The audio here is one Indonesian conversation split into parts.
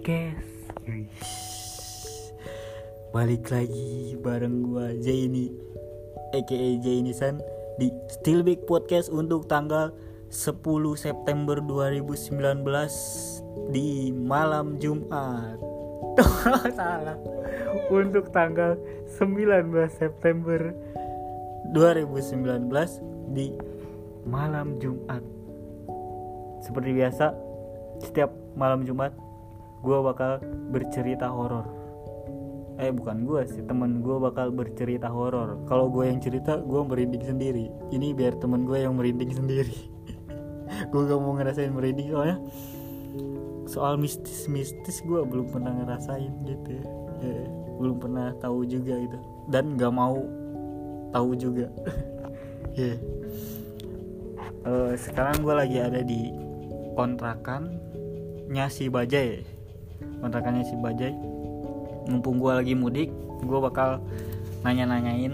Podcast. Balik lagi bareng gua Zaini aka Zaini San di Still Big Podcast untuk tanggal 10 September 2019 di malam Jumat. Salah. Untuk tanggal 19 September 2019 di malam Jumat. Seperti biasa, setiap malam Jumat gue bakal bercerita horor. Eh bukan gue sih, temen gue bakal bercerita horor. Kalau gue yang cerita, gue merinding sendiri. Ini biar temen gue yang merinding sendiri. gue gak mau ngerasain merinding soalnya soal mistis-mistis gue belum pernah ngerasain gitu ya. Ya, belum pernah tahu juga gitu dan gak mau tahu juga ya Eh, sekarang gue lagi ada di kontrakannya si Bajai kontrakannya si Bajai mumpung gue lagi mudik gue bakal nanya-nanyain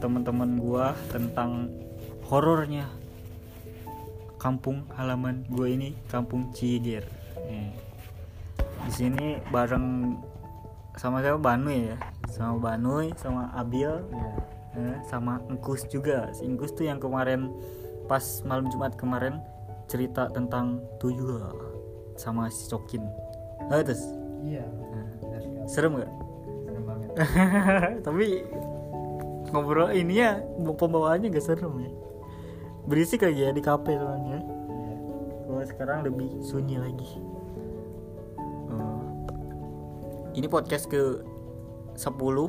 temen-temen gue tentang horornya kampung halaman gue ini kampung Ciger di sini bareng sama siapa? Banuy ya? Sama Banuy sama Abil Eh, sama Engkus juga. Si Engkus tuh yang kemarin pas malam Jumat kemarin cerita tentang tuyul sama si Cokin ah, terus Iya, benar sekali. serem gak? Serem banget. tapi ngobrol ini ya pembawaannya gak serem ya berisik lagi ya di kafe soalnya Iya. kalau sekarang lebih sunyi lagi Eh, ini podcast ke 10 10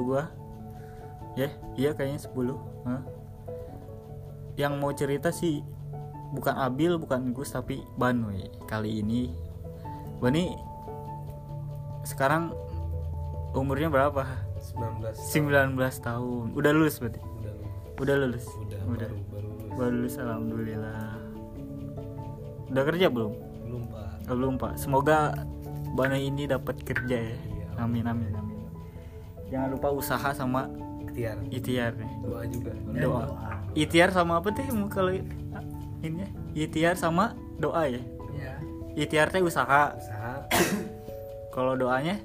gua ya iya kayaknya 10 Hah? yang mau cerita sih bukan Abil bukan Gus tapi Banoy kali ini Bani sekarang umurnya berapa? 19 19 tahun. Udah lulus berarti? Udah udah lulus? Udah, udah. baru baru lulus. baru lulus alhamdulillah. Udah kerja belum? Belum pak. Oh, belum pak. Semoga Banoy ini dapat kerja ya. Iya. amin amin amin. Jangan lupa usaha sama ikhtiar ikhtiar nih doa juga. Doa. Ikhtiar sama apa tuh? Kalau ini ya? Ikhtiar sama doa ya? Iya. Ikhtiar teh usaha. Usaha. Kalau doanya?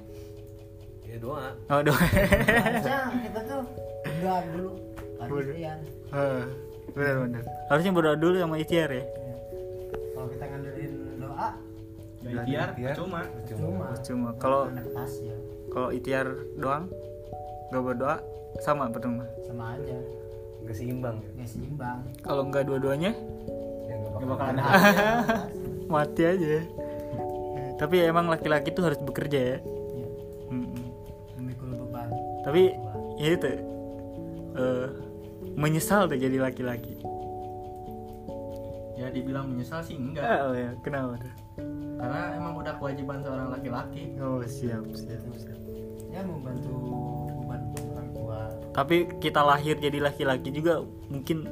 Ya doa. Oh doa. Harusnya kita tuh doa dulu. Baru ikhtiar. Eh, benar benar. Harusnya berdoa dulu sama ikhtiar ya? Iya. Kalau kita ngandelin doa, ikhtiar cuma cuma cuma kalau tas ya. kalau ikhtiar doang gak berdoa sama betul sama aja, nggak seimbang nggak seimbang. kalau nggak dua-duanya? Ya nggak bakal ada. mati aja Eh, tapi emang laki-laki tuh harus bekerja ya Iya. Mm-mm. Memikul beban. tapi ya itu eh, menyesal tuh jadi laki-laki ya dibilang menyesal sih enggak oh ya kenapa tuh karena emang udah kewajiban seorang laki-laki oh siap siap siap Ya membantu beban orang tua. tapi kita lahir jadi laki-laki juga mungkin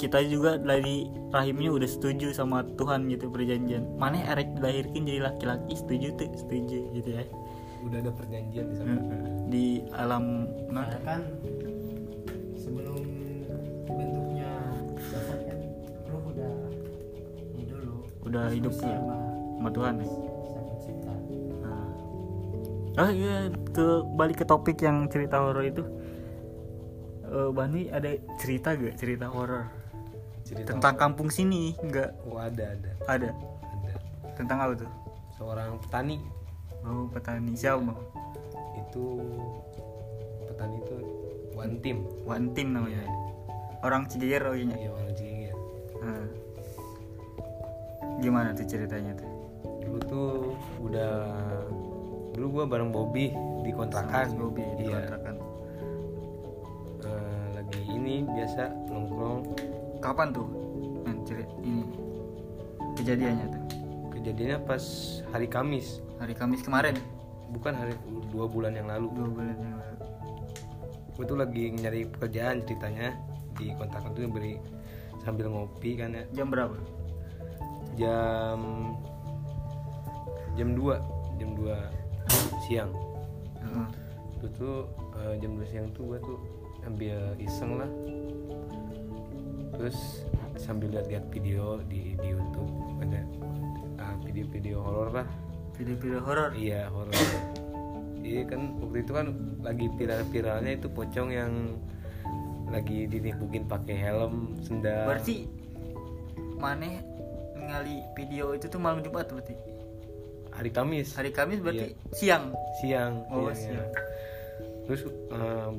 kita juga dari rahimnya udah setuju sama Tuhan gitu perjanjian mana erek dilahirkan jadi laki-laki setuju tuh setuju gitu ya udah ada perjanjian di sana di alam nah, Karena kan sebelum bentuknya jasad kan ruh udah ini dulu. Udah hidup sama sama Tuhan ya. Nah. Oh iya ke balik ke topik yang cerita horor itu. Eh Bani ada cerita gak cerita horor cerita tentang kampung sini? Enggak oh ada ada ada. ada Tentang apa tuh? seorang petani Oh petani siapa? Itu petani itu one team One Team namanya. Orang Cigeyer oh iya. iya orang Cigengia Nah. Gimana tuh ceritanya tuh? dulu tuh udah dulu gua bareng Bobby di kontrakan Bobby di iya kontrakan. Ini biasa nongkrong Kapan tuh? Cerita ini kejadiannya tuh kejadiannya pas hari Kamis hari Kamis kemarin bukan hari dua bulan yang lalu dua bulan yang lalu. gue tuh lagi nyari pekerjaan ceritanya di kontrakan tuh beri sambil ngopi kan ya Jam berapa? jam jam 2 jam 2 siang Heeh. itu tuh eh, jam 2 siang tuh gue tuh ambil iseng lah terus sambil lihat-lihat video di di YouTube ada ah, video-video horor lah Video-video horor. iya horor iya kan waktu itu kan lagi viral-viralnya itu pocong yang lagi dinipukin pakai helm sendal Berarti maneh ngali video itu tuh malam Jumat berarti. hari Kamis Hari Kamis berarti siang. siang Oh, siangnya. siang. terus em,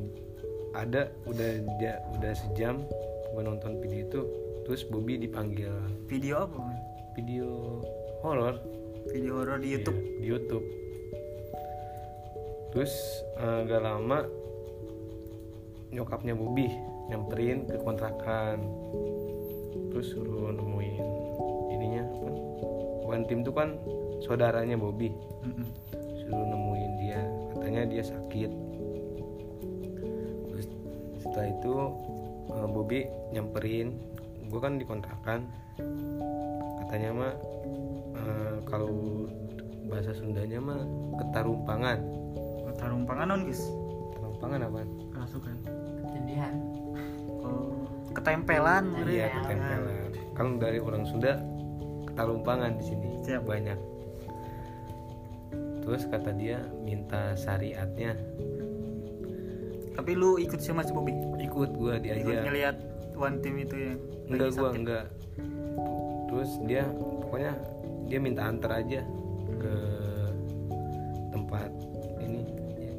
ada udah dia udah sejam gua nonton video itu terus Bobby dipanggil Video apa? Man? video horor Video horor di YouTube. Iya, di YouTube terus gak lama nyokapnya Bobby nyamperin ke kontrakan terus suruh nemuin ininya apa One Team tuh kan saudaranya Bobby Mm-mm. suruh nemuin dia katanya dia sakit setelah itu eh, Bobby nyamperin gue kan dikontrakan katanya mah eh, kalau bahasa Sundanya mah ketarumpangan Tarumpangan non guys. ketarumpangan apa Kerasukan. Ketindihan. Oh, ketempelan. iya ya. ketempelan kalau dari orang Sunda ketarumpangan di sini Siap. banyak terus kata dia minta syariatnya Tapi lu ikut sama si Bobby. ikut gua Ikut diajak ngeliat one team itu ya. enggak gua enggak terus dia pokoknya dia minta antar aja ke tempat ini ya,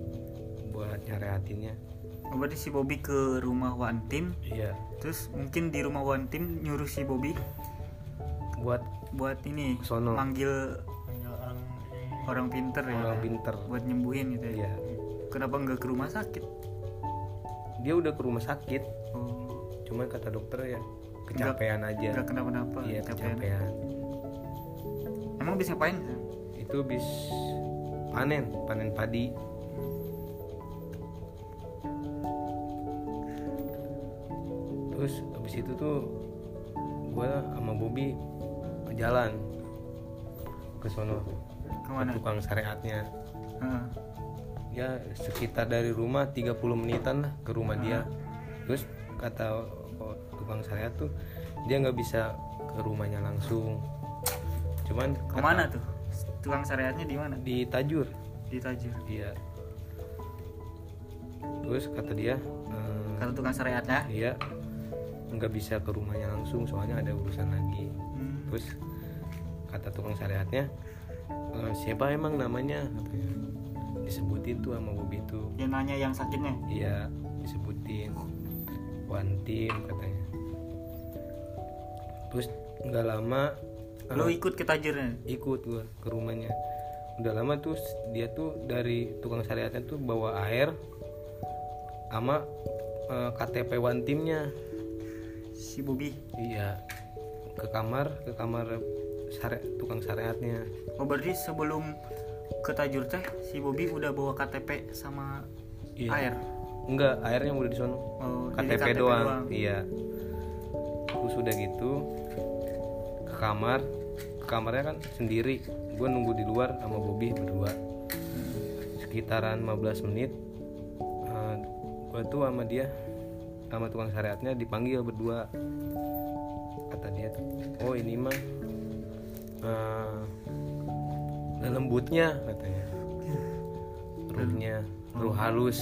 buat nyareatinnya Oh, berarti si Bobby ke rumah one team. iya Terus mungkin di rumah one team nyuruh si Bobby buat buat ini Sono. manggil Panggil orang ini. orang pinter ya. orang pinter Buat nyembuhin gitu ya. iya Kenapa nggak ke rumah sakit? Dia udah ke rumah sakit Oh, cuman kata dokter ya kecapean aja nggak kenapa-napa. iya kecapean. kecapean Emang bisa ngapain? itu bis panen panen padi terus habis itu tuh gue sama Bobby jalan ke sono ke tukang syariatnya Heeh. Ya sekitar dari rumah 30 menitan lah ke rumah dia terus kata tukang syariat tuh dia nggak bisa ke rumahnya langsung cuman kata- Ke mana tuh? Tukang syariatnya di mana? di Tajur Di Tajur. iya terus kata dia eh, Kata tukang syariatnya. dia nggak bisa ke rumahnya langsung soalnya ada urusan lagi Hmm. terus kata tukang syariatnya "Eh, siapa emang namanya katanya disebutin tuh sama Bobby itu Dia nanya yang sakitnya. iya disebutin one team katanya terus nggak lama Lo ikut ke Tajurnya? ikut gua ke rumahnya udah lama tuh dia tuh dari tukang syariatnya tuh bawa air sama eh, KTP one timnya Si Bobby. iya ke kamar ke kamar syari- tukang syariatnya Oh berarti sebelum ke Tajur teh si Bobby udah bawa KTP sama Iya. air. enggak airnya udah di sono. Oh, jadi KTP, doang. iya. Terus udah gitu ke kamar. Ke kamarnya kan sendiri. Gue nunggu di luar sama Bobby berdua. Sekitaran 15 menit gue tuh sama dia sama tukang syariatnya dipanggil berdua. Kata dia tuh oh ini mah eh, lembutnya. Katanya. Ruhnya. Ruh halus.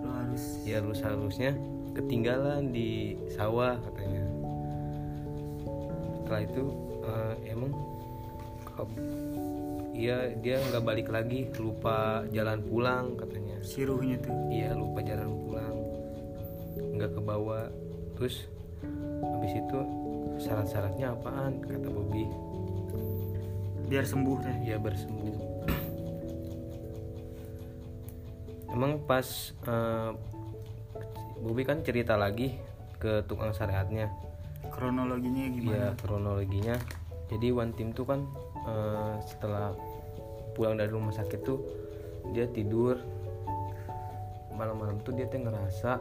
Lo harus ya halus halusnya. Ketinggalan di sawah katanya. Setelah itu eh, emang iya dia nggak balik lagi. Lupa jalan pulang katanya. Si ruhnya tuh. iya lupa jalan pulang. Nggak ke bawah terus habis itu syarat-syaratnya apaan? Kata Bobby. Biar sembuh teh. dia bersembuh emang pas eh, Bobby kan cerita lagi ke tukang syariatnya Kronologinya gimana? Iya kronologinya. Jadi one team tuh kan eh, setelah pulang dari rumah sakit tuh dia tidur malam-malam tuh dia tuh ngerasa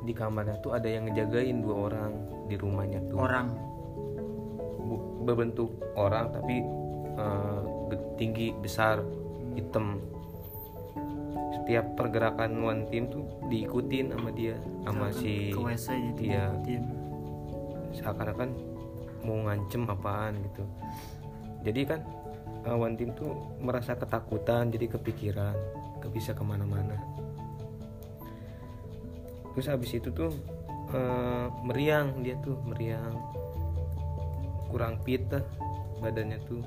di kamarnya tuh ada yang ngejagain dua orang di rumahnya tuh Orang. Berbentuk orang tapi ge- tinggi besar hitam setiap pergerakan one team tuh diikutin sama dia sama si ke WC iya. diikutin. seakan-akan mau ngancem apaan gitu. Jadi kan uh, one team tuh merasa ketakutan jadi kepikiran gak bisa ke mana-mana. Terus habis itu tuh eh, meriang dia tuh meriang. Kurang fit badannya tuh.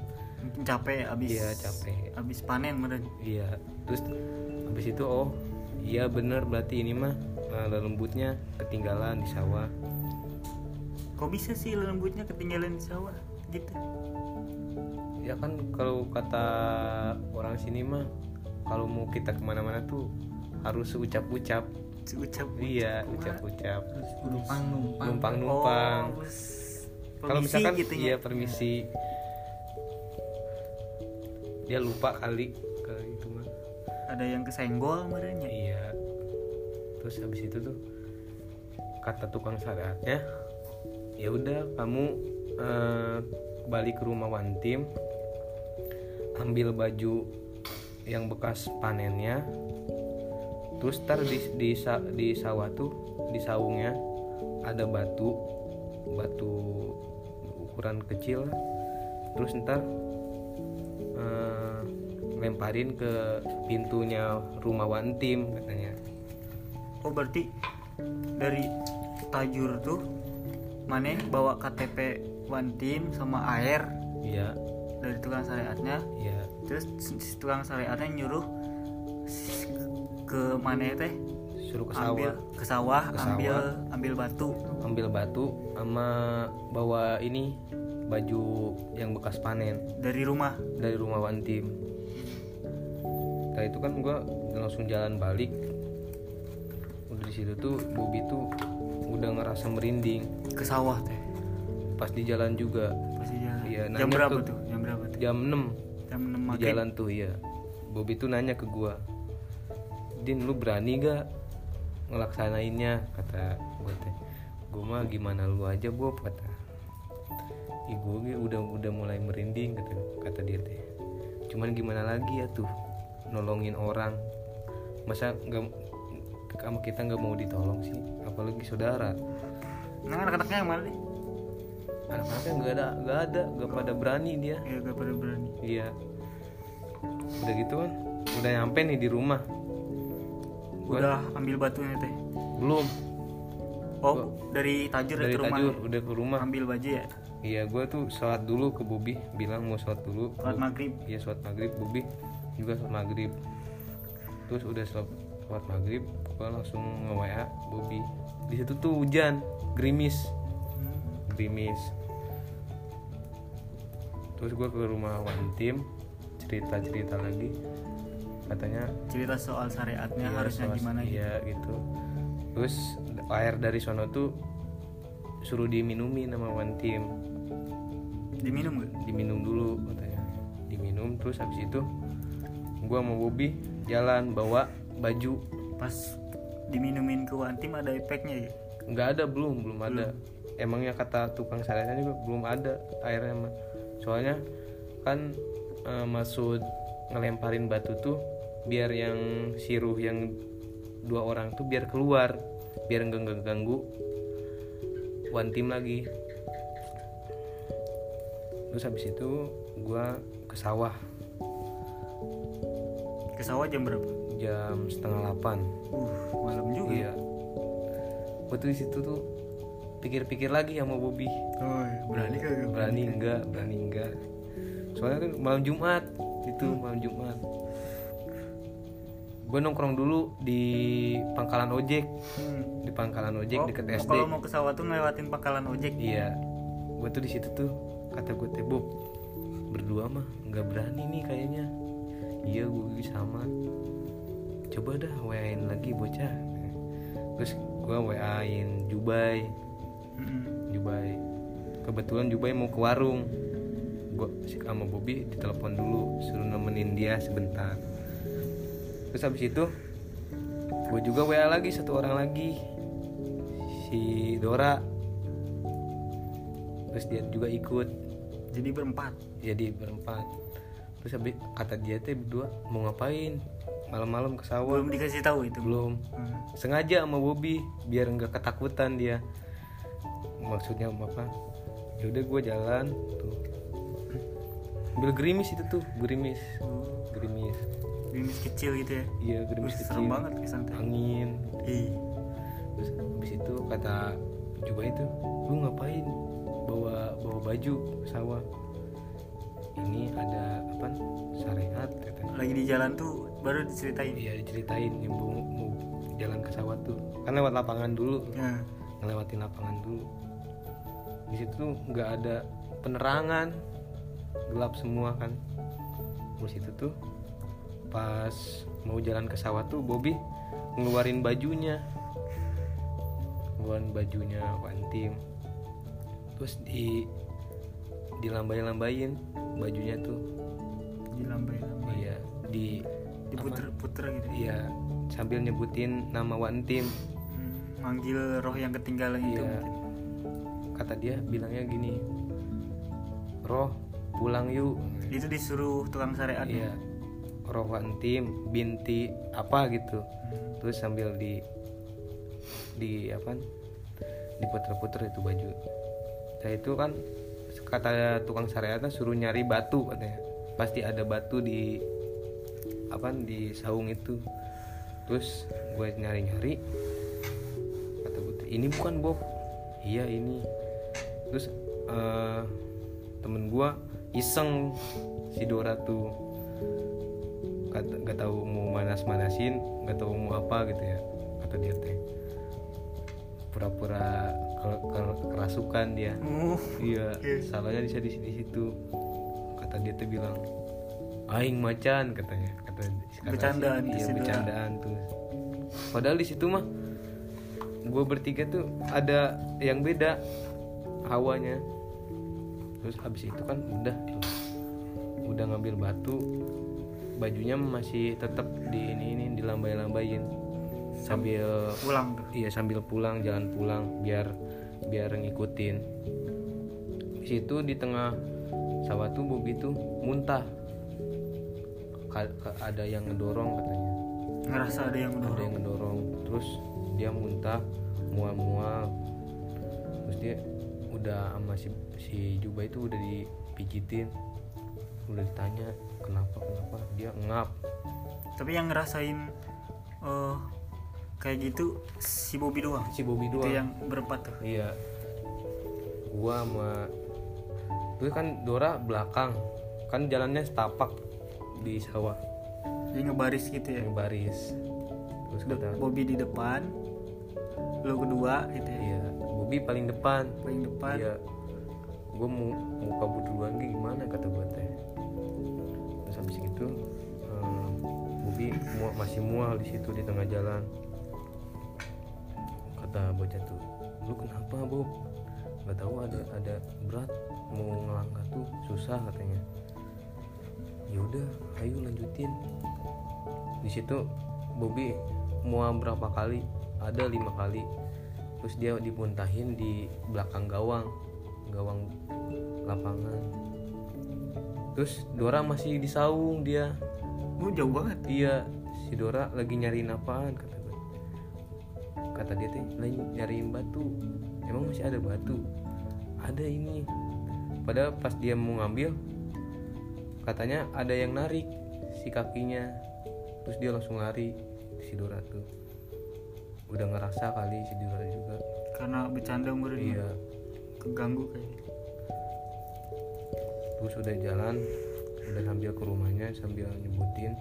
Capek abis Iya, capek. abis panen meren iya terus habis itu oh iya bener berarti ini mah uh, lembutnya ketinggalan di sawah. Kok bisa sih lembutnya ketinggalan di sawah? Gitu. Ya kan kalau kata orang sini mah kalau mau kita ke mana-mana tuh harus ucap-ucap ucap iya ucap-ucap. Numpang numpang numpang-numpang. Oh, harus kalau misalkan gitu ya. iya permisi. Dia lupa kali ada yang kesenggol merenya iya. Terus habis itu tuh kata tukang syariatnya ya udah kamu eh, balik ke rumah Wantim ambil baju yang bekas panennya terus tar di di, di sawah tuh di saungnya ada batu batu ukuran kecil terus ntar lemparin ke pintunya rumah Wantim katanya. Oh berarti dari tajur tuh mana bawa KTP one team sama air iya. dari tukang syariatnya. Iya. Terus si tukang syariatnya nyuruh ke mana teh suruh ke ambil sawah. ke sawah Ke ambil sawah. ambil batu. Ambil batu sama bawa ini baju yang bekas panen. Dari rumah. Dari rumah Wantim setelah itu kan gua langsung jalan balik. Udah di situ tuh Bobby tuh udah ngerasa merinding. Ke sawah teh? Pas di jalan juga. Pasti jalan. Iya, jam berapa tuh. tuh? Jam berapa tuh? Jam 6 jam enam di maghrib. jalan tuh ya Bobby tuh nanya ke gua Din lu berani gak ngelaksanainnya? Kata gua teh. Gua mah gimana lu aja Bob kata. Ih, gua ge udah udah mulai merinding kata kata dia teh. Cuman gimana lagi ya tuh nolongin orang. Masa nggak sama kita nggak mau ditolong sih apalagi saudara. Nah anak-anaknya yang mana deh anak-anaknya nggak ada nggak ada nggak pada berani dia. Ya gak pada berani. Iya. Udah gitu kan, udah nyampe nih di rumah. Gua udah ambil batunya teh. Belum. Oh dari tajur dari ke rumah tajur udah ke rumah. ambil baju ya Iya, gue tuh sholat dulu ke Bobi, bilang mau sholat dulu. sholat maghrib Iya sholat maghrib, Bobi juga sholat maghrib. Terus udah sholat, sholat maghrib, gue langsung nge WA Bobi. Di situ tuh hujan, gerimis, gerimis. Terus gue ke rumah Wantim, cerita cerita lagi, katanya cerita soal syariatnya Iya, harusnya soal- gimana gitu iya gitu terus air dari sono tuh suruh diminumin sama one team diminum gak diminum dulu katanya. Diminum terus habis itu gua sama Bobby jalan bawa baju. Pas diminumin ke team ada efeknya ya? Nggak ada belum belum ada. Emangnya kata tukang syariatnya juga belum ada airnya mah soalnya kan eh, maksud ngelemparin batu tuh biar yang siruh yang dua orang tuh biar keluar biar nggak nggak ganggu one team lagi terus habis itu gua ke sawah. Ke sawah jam berapa? Jam setengah delapan uh malam juga iya. gua tuh di situ tuh pikir-pikir lagi sama Bobby. Oh berani kagak berani enggak berani enggak. Soalnya kan malam Jumat itu malam Jumat. Gue nongkrong dulu di pangkalan ojek. Hmm. di pangkalan ojek Oh, deket oh, SD kalau mau ke sawah tuh ngelewatin pangkalan ojek? Iya. Gue tuh di situ tuh kata gue teh Bob berdua mah nggak berani nih kayaknya. Iya gue sama. Coba dah wain lagi bocah. Terus gue wain Jubai. Jubai. Kebetulan Jubai mau ke warung. Gua sama Bobby ditelepon dulu suruh nemenin dia sebentar. Terus habis itu gue juga WA lagi satu orang lagi. Si Dora terus dia juga ikut. Jadi berempat? Jadi berempat. Terus habis kata dia teh berdua mau ngapain? Malam-malam ke sawah. Belum dikasih tahu itu? Belum. Hmm. sengaja sama Bobby biar nggak ketakutan dia. Maksudnya apa? Ya udah gue jalan tuh. Sambil gerimis itu tuh, gerimis, Oh, gerimis. gerimis kecil gitu ya? Iya, gerimis Wih, kecil. serem banget kesan teh Angin. Terus habis itu kata juga itu, lu ngapain bawa bawa baju ke sawah? Ini ada apa? Syariat katanya. lagi di jalan tuh baru diceritain. Iya diceritain yang mau, mau jalan ke sawah tuh. Kan lewat lapangan dulu. Nah ngelewatin lapangan dulu. Di situ tuh nggak ada penerangan. Gelap semua kan. Terus itu tuh pas mau jalan ke sawah tuh Bobby ngeluarin bajunya. Ngeluarin bajunya Wantim terus di dilambai-lambain bajunya tuh dilambai-lambai iya di diputer-puter gitu Iya, sambil nyebutin nama One Team. Hmm, manggil roh yang ketinggalan itu Iya. mungkin. Kata dia bilangnya gini, Roh pulang yuk. itu disuruh tukang syariat ya? Iya, Roh One Team binti apa gitu. Terus sambil di di apa? Diputer-puter itu baju. Nah itu kan kata tukang syariatnya suruh nyari batu katanya. Pasti ada batu di apa di saung itu. Terus gue nyari-nyari kata Putri ini bukan Bob iya ini terus eh, temen gua iseng si Dora tuh kata gak tahu mau manas manasin gak tahu mau apa gitu ya kata dia teh pura-pura kerasukan dia. Oh, iya Oke. salahnya di di di situ. Kata dia tuh bilang aing macan katanya. Kata Bercandaan iya bercandaan tuh. Padahal di situ mah gue bertiga tuh ada yang beda hawanya. Terus habis itu kan udah tuh udah ngambil batu bajunya masih tetap di ini ini dilambai-lambain sambil pulang tuh Iya sambil pulang jalan pulang biar biar ngikutin. Di situ di tengah sawah tuh Bobi tuh muntah. Ka- ka- ada yang ngedorong katanya. ngerasa ada yang Ada mendorong yang ngedorong. Terus dia muntah mual-mual. Terus dia udah sama si, si Juba itu udah dipijitin. Udah ditanya kenapa kenapa dia ngap. tapi yang ngerasain eh kayak gitu si Bobby doang Si Bobi itu doang. yang berempat tuh Iya. Gua sama Terus kan Dora belakang. Kan jalannya setapak di sawah jadi ngebaris gitu ya yang baris. Terus kata Bobby di depan lo kedua gitu ya Iya, Bobi paling depan. paling depan Iya. Gue mau mau kabur duluan Gi, gimana kata gue teh. Terus habis itu eh, Bobi mua- masih mual di situ di tengah jalan. Kata bocah tuh, lu kenapa Bob? Gak tahu ada ada berat mau ngelangkah tuh susah katanya. Ya udah, ayo lanjutin. Di situ Bobi mual berapa kali? Ada lima kali. Terus dia dipuntahin di belakang gawang, gawang lapangan. Terus Dora masih di saung dia. oh jauh banget Iya, si Dora lagi nyariin apaan kata. Kata dia teh lagi nyariin batu. Emang masih ada batu? Ada ini. Padahal pas dia mau ngambil, katanya ada yang narik si kakinya. Terus dia langsung lari si Dora tuh. Udah ngerasa kali si Dora juga. karena bercanda umur Iya. keganggu kayak terus udah jalan udah sambil ke rumahnya sambil nyebutin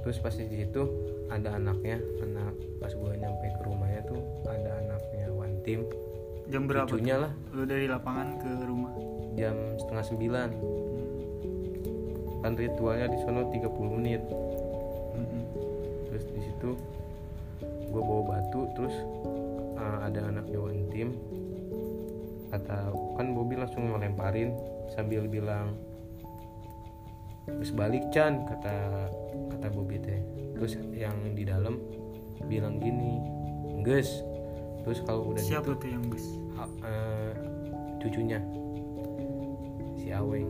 terus pas di situ ada anaknya anak pas gua nyampe ke rumahnya tuh ada anaknya one team. Jam berapa cucunya lah. Lo dari lapangan ke rumah? Jam setengah sembilan. Kan ritualnya di sono 30 menit. Mm-mm. terus di situ gue bawa batu terus uh, ada anaknya one team. Kata kan Bobby langsung ngelemparin sambil bilang terus balik Chan kata kata Bobby teh. Terus yang di dalam bilang gini Gus. Terus kalau udah siapa gitu tuh yang bus a- eh, cucunya. Si Aweng.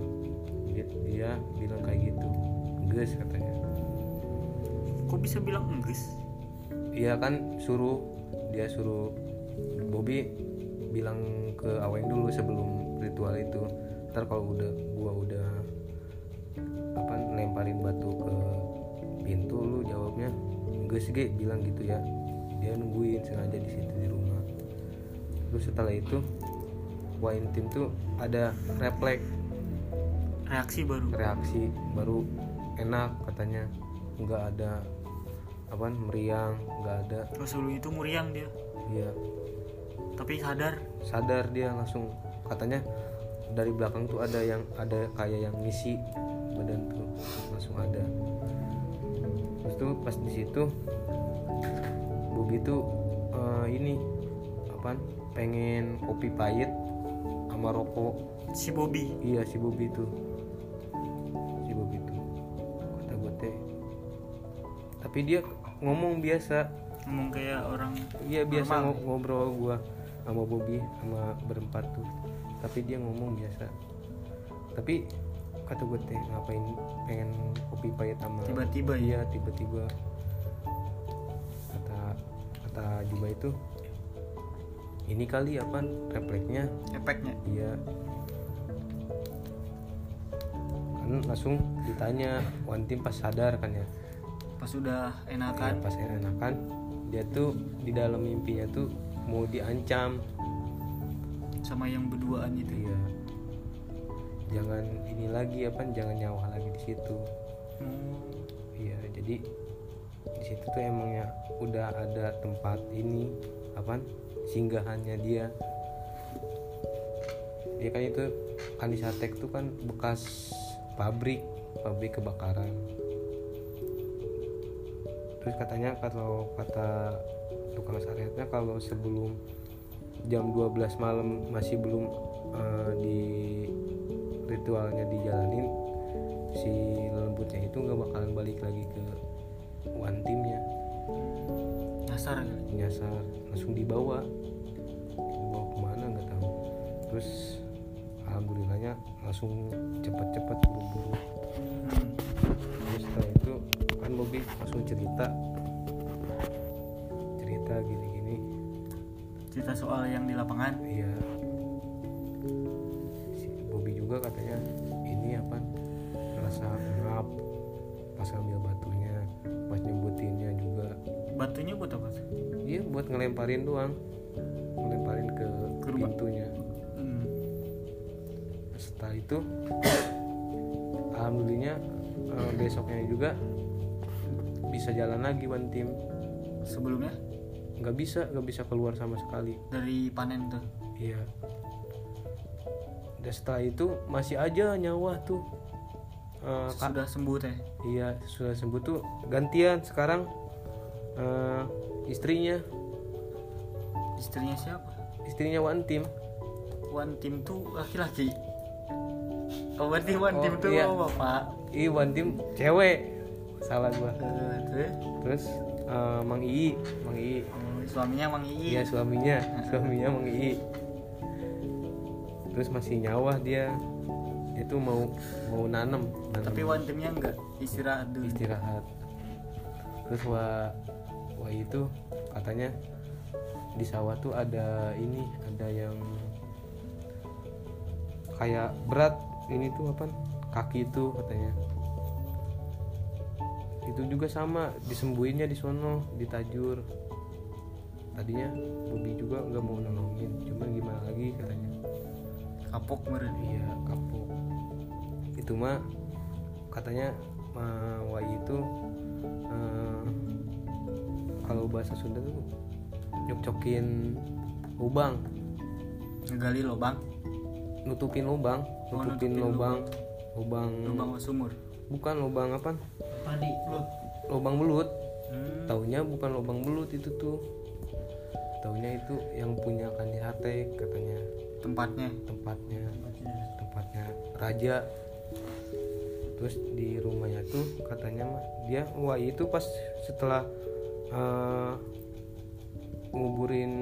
Dia, dia bilang kayak gitu. Gus katanya. Kok bisa bilang enggus Iya kan suruh dia suruh Bobby bilang ke Aweng dulu sebelum ritual itu. Ntar kalau udah gua udah lemparin batu ke pintu lu jawabnya enggak sih Ge," bilang gitu ya. Dia nungguin sengaja di situ di rumah. Terus setelah itu wine tim tuh ada refleks. Reaksi baru. Reaksi baru enak katanya. Nggak ada apa meriang nggak ada. Terus sebelum itu muriang dia. Dia tapi sadar. Sadar dia langsung katanya. Dari belakang tuh ada yang ada kayak yang ngisi badan tuh langsung ada. Terus tuh pas di situ Bobi tuh eh, ini apa pengen kopi pahit sama rokok. Si Bobby iya si Bobi tuh. Si Bobi tuh. Kata gue teh. Tapi dia ngomong biasa. Ngomong kayak orang Iya biasa Normal. ngo- ngobrol gua sama Bobby sama berempat tuh. Tapi dia ngomong biasa. Tapi kata gue teh ngapain pengen kopi pahit sama Tiba-tiba ya? iya tiba-tiba. Kata kata Juba itu ini kali apa refleksnya? Efeknya? Iya. Kan langsung ditanya team pas sadar kan ya? Pas udah enakan? Pas enakan dia tuh di dalam mimpinya tuh mau diancam. Sama yang berduaan itu iya. Jangan ini lagi apa jangan nyawa lagi di situ. Hmm, iya jadi di situ tuh emangnya udah ada tempat ini apa singgahannya dia. Dia kan itu kan di Satek tuh kan bekas pabrik pabrik kebakaran. Terus katanya kalau kata tukang syariatnya kalau sebelum jam 12 malam masih belum eh, di ritualnya dijalanin si lembutnya itu nggak bakalan balik lagi ke one timnya nyasar nyasar langsung dibawa. Dibawa ke mana nggak tahu. Terus alhamdulillahnya langsung cepet-cepet buru-buru. Terus setelah itu kan Bobby langsung cerita. Cerita gini-gini. Cerita soal yang di lapangan. Iya Katanya ini apa ngerasa ngap pas ngambil batunya pas nyebutinnya juga. Batunya buat apa tuh? iya buat ngelemparin doang. Ngelemparin ke, Ke pintunya. Hmm, setelah itu alhamdulillahnya eh, besoknya juga bisa jalan lagi one team. Sebelumnya? Nggak bisa nggak bisa keluar sama sekali. Dari panen tuh? Iya dan setelah itu masih aja nyawa tuh. Kak, sudah sembuh teh? Iya sudah sembuh tuh. Gantian sekarang eh, istrinya. Istrinya siapa? Istrinya one team. One team tuh laki-laki? Oh berarti one Oh, team tuh iya. bapak. Ih one team cewek. Salah gua. Eh, tuh. terus eh, Mang Ii. Mang Ii. Oh, suaminya Mang Ii. Iya suaminya, suaminya Mang Ii. Terus masih nyawa dia. Tuh mau mau nanam, nanam tapi one teamnya enggak istirahat dulu istirahat. Terus wa wa itu katanya di sawah tuh ada ini, ada yang kayak berat ini tuh apa? Kaki itu katanya. Itu juga sama disembuhinnya di sono, di Tajur tadinya Bobi juga nggak mau nolongin cuman gimana lagi katanya kapok meren iya kapok. Itu mah katanya uh, Wai itu eh, kalau bahasa Sunda tuh nyokcokin lubang. Ngegali lubang. Nutupin lubang Oh, nutupin nutupin lubang. lubang. Lubang sumur bukan lubang apa? Padi lu lubang belut. Hmm. taunya bukan lubang belut itu tuh. Taunya itu yang punya kandi hate katanya tempatnya. Tempatnya. Tempatnya. Raja. Terus di rumahnya tuh katanya mah dia wah itu pas setelah eh, nguburin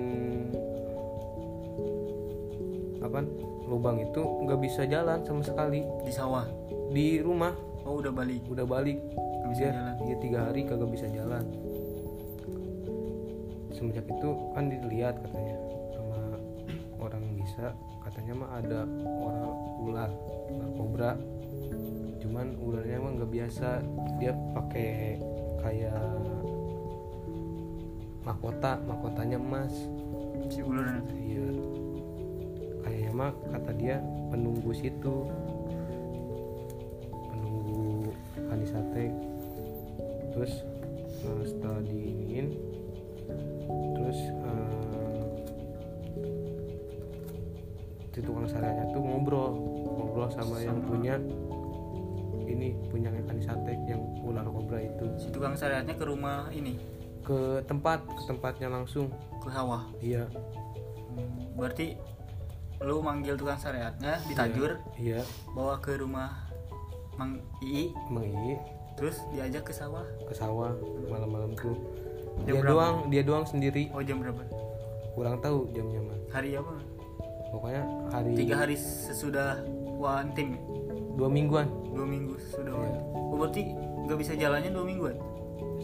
apa lubang itu nggak bisa jalan sama sekali. Di sawah? Di rumah. Oh udah balik. Udah balik. Nggak bisa dia jalan. dia tiga hari kagak bisa jalan. Semenjak itu kan dilihat katanya katanya mah ada orang ular ular kobra. Cuman ularnya emang nggak biasa. Dia pakai kayak mahkota mahkotanya emas. Si ular iya. Kayaknya mah kata dia penunggu situ syariatnya ke rumah ini? Ke tempat ke tempatnya langsung. Ke sawah iya. Hmm, berarti lu manggil tukang syariatnya ditajur iya bawa ke rumah Mang Ii. Emang iya terus diajak ke sawah? Ke sawah malam-malam tuh. Jam dia berapa? doang dia doang sendiri. Oh jam berapa? Kurang tahu jamnya mah hari apa? Pokoknya hari tiga hari sesudah one tim dua mingguan. Dua minggu sesudah Iya. oh berarti nggak bisa jalannya dua mingguan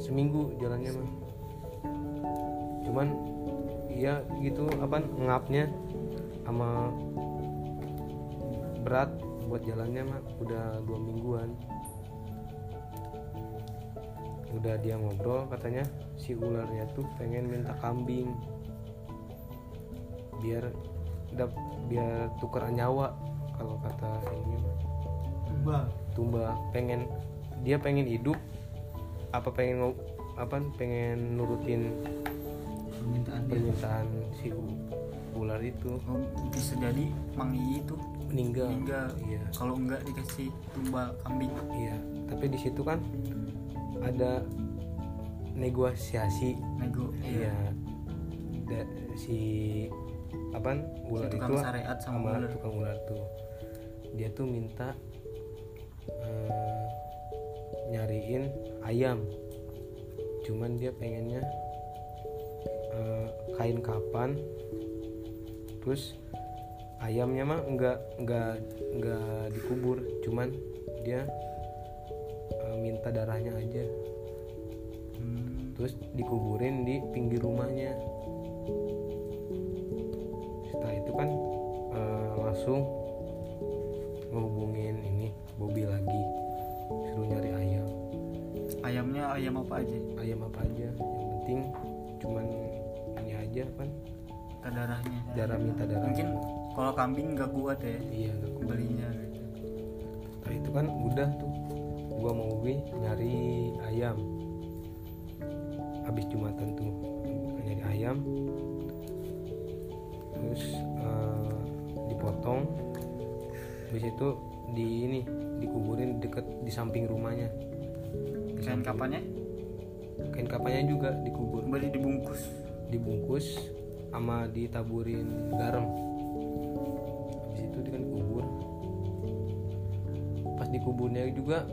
seminggu jalannya mah. Cuman iya gitu apa ngapnya sama berat buat jalannya mah udah dua mingguan. Udah dia ngobrol katanya si ularnya tuh pengen minta kambing. Biar dap- biar tukar nyawa kalau kata ini mah. Bang. tumba pengen dia pengen hidup apa pengen apa pengen nurutin Permintaan dia. permintaan si u- ular itu. Oh, bisa jadi Mang Ii itu meninggal. meninggal. Iya. Kalau enggak dikasih tumbal kambing. Iya tapi di situ kan ada negosiasi. Nego iya. Da- si apa ular Si itu syariat sama ular. tukang ular tuh. Dia tuh minta nyariin ayam. Cuman dia pengennya eh, kain kapan terus ayamnya mah enggak enggak enggak dikubur. Cuman dia eh, minta darahnya aja. Hmm, terus dikuburin di pinggir rumahnya. Setelah itu kan eh, langsung ayam apa aja? Ayam apa aja? Yang penting cuman ini aja kan minta darahnya darah minta darah. Mungkin kalau kambing nggak kuat ya iya gak kuat. belinya gitu. Nah itu kan udah tuh. Gua mau Bobby nyari ayam. Habis jumatan tuh nyari ayam. Terus eh, dipotong. Habis itu di ini dikuburin deket di samping rumahnya kain samping- kapannya kain kapannya juga dikubur. Berarti dibungkus. Dibungkus sama ditaburin garam. Habis itu dia kan kubur. Pas dikuburnya juga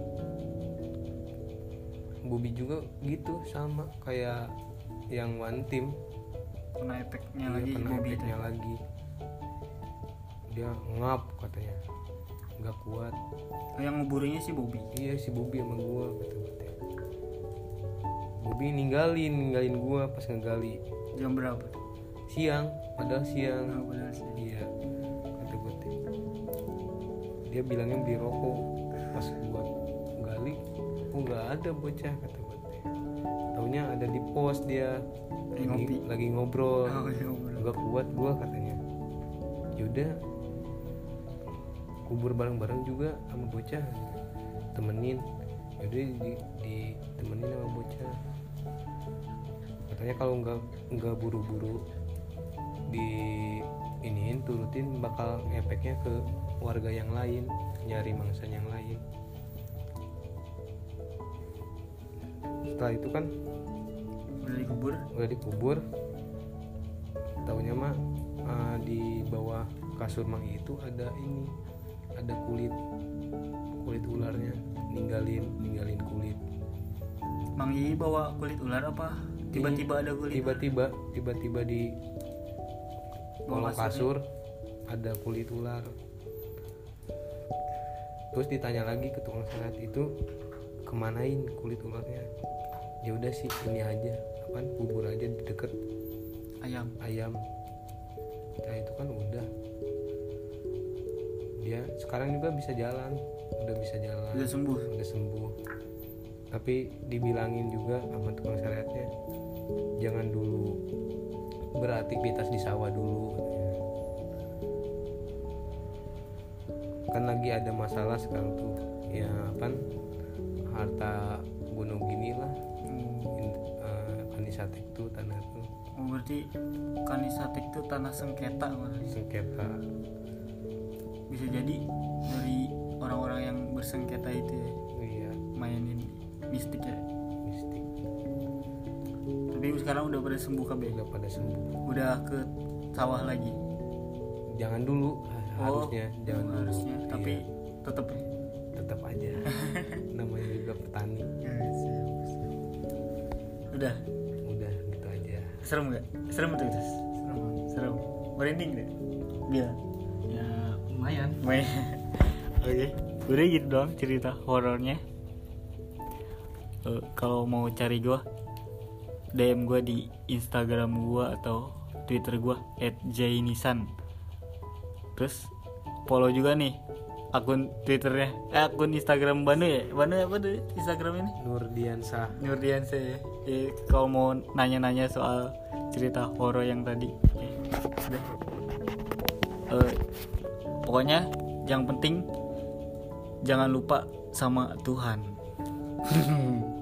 Bobby juga gitu sama kayak yang one team. Kena efeknya Iya, lagi kena Bobby efeknya itu. lagi. Dia ngap katanya. Nggak kuat. Oh, yang nguburinnya sih Bobby? Iya si Bobby sama gua kata Bobby ninggalin ninggalin gua pas ngegali. Jam berapa? Siang padahal siang. Nah, benar sih. iya kata gue dia bilangnya beli rokok. Pas gua gali oh nggak ada bocah kata gue taunya ada di pos dia. Lagi ngopi. lagi ngobrol. Oh, kuat gua katanya. Yaudah kubur bareng-bareng juga sama bocah. Temenin. Yaudah di, di temenin sama bocah katanya kalau nggak nggak buru-buru di iniin turutin bakal efeknya ke warga yang lain nyari mangsa yang lain. Setelah itu kan udah dikubur? udah dikubur. Taunya mah eh, di bawah kasur mang itu ada ini ada kulit kulit ularnya. Ninggalin ninggalin kulit. Mang bawa kulit ular apa tiba-tiba ada kulit. Tiba-tiba tiba-tiba di Bawah kolong kasur ada kulit ular. Terus ditanya lagi ke tukang sanat itu kemanain kulit ularnya? Ya udah sih ini aja. Apa kubur aja di deket. Ayam. Ayam. Kita itu kan udah. Dia sekarang juga bisa jalan. Udah bisa jalan. Udah sembuh. udah sembuh tapi dibilangin juga sama tukang syariatnya jangan dulu beraktivitas di sawah dulu kan lagi ada masalah sekarang tuh. Ya kan harta gunung gini lah eh, Anisatek tuh tanah tuh. Oh, berarti kanisatik itu tanah sengketa malah. sengketa. Bisa jadi dari orang-orang yang bersengketa itu ya, mistik ya? Mistik. Tapi sekarang udah pada sembuh kabeh udah pada sembuh. Udah ke sawah lagi? Jangan dulu Oh, harusnya. Jangan dulu. harusnya. Iya, tapi tetap tetap aja. Namanya juga petani. Udah? Udah gitu aja. Serem gak serem tuh terus Serem. serem. Merinding deh dia ya lumayan. Main oke. Udah gitu doang cerita horornya Eh, kalau mau cari gua DM gua di Instagram gua atau Twitter gua @jainisan. Terus follow juga nih akun Twitternya. Eh, akun Instagram Banu ya? Banu apa tuh Instagram ini? Nurdiansah. Nurdian saya ya, kalau mau nanya-nanya soal cerita horor yang tadi udah. Eh, pokoknya yang penting jangan lupa sama Tuhan 흐르릉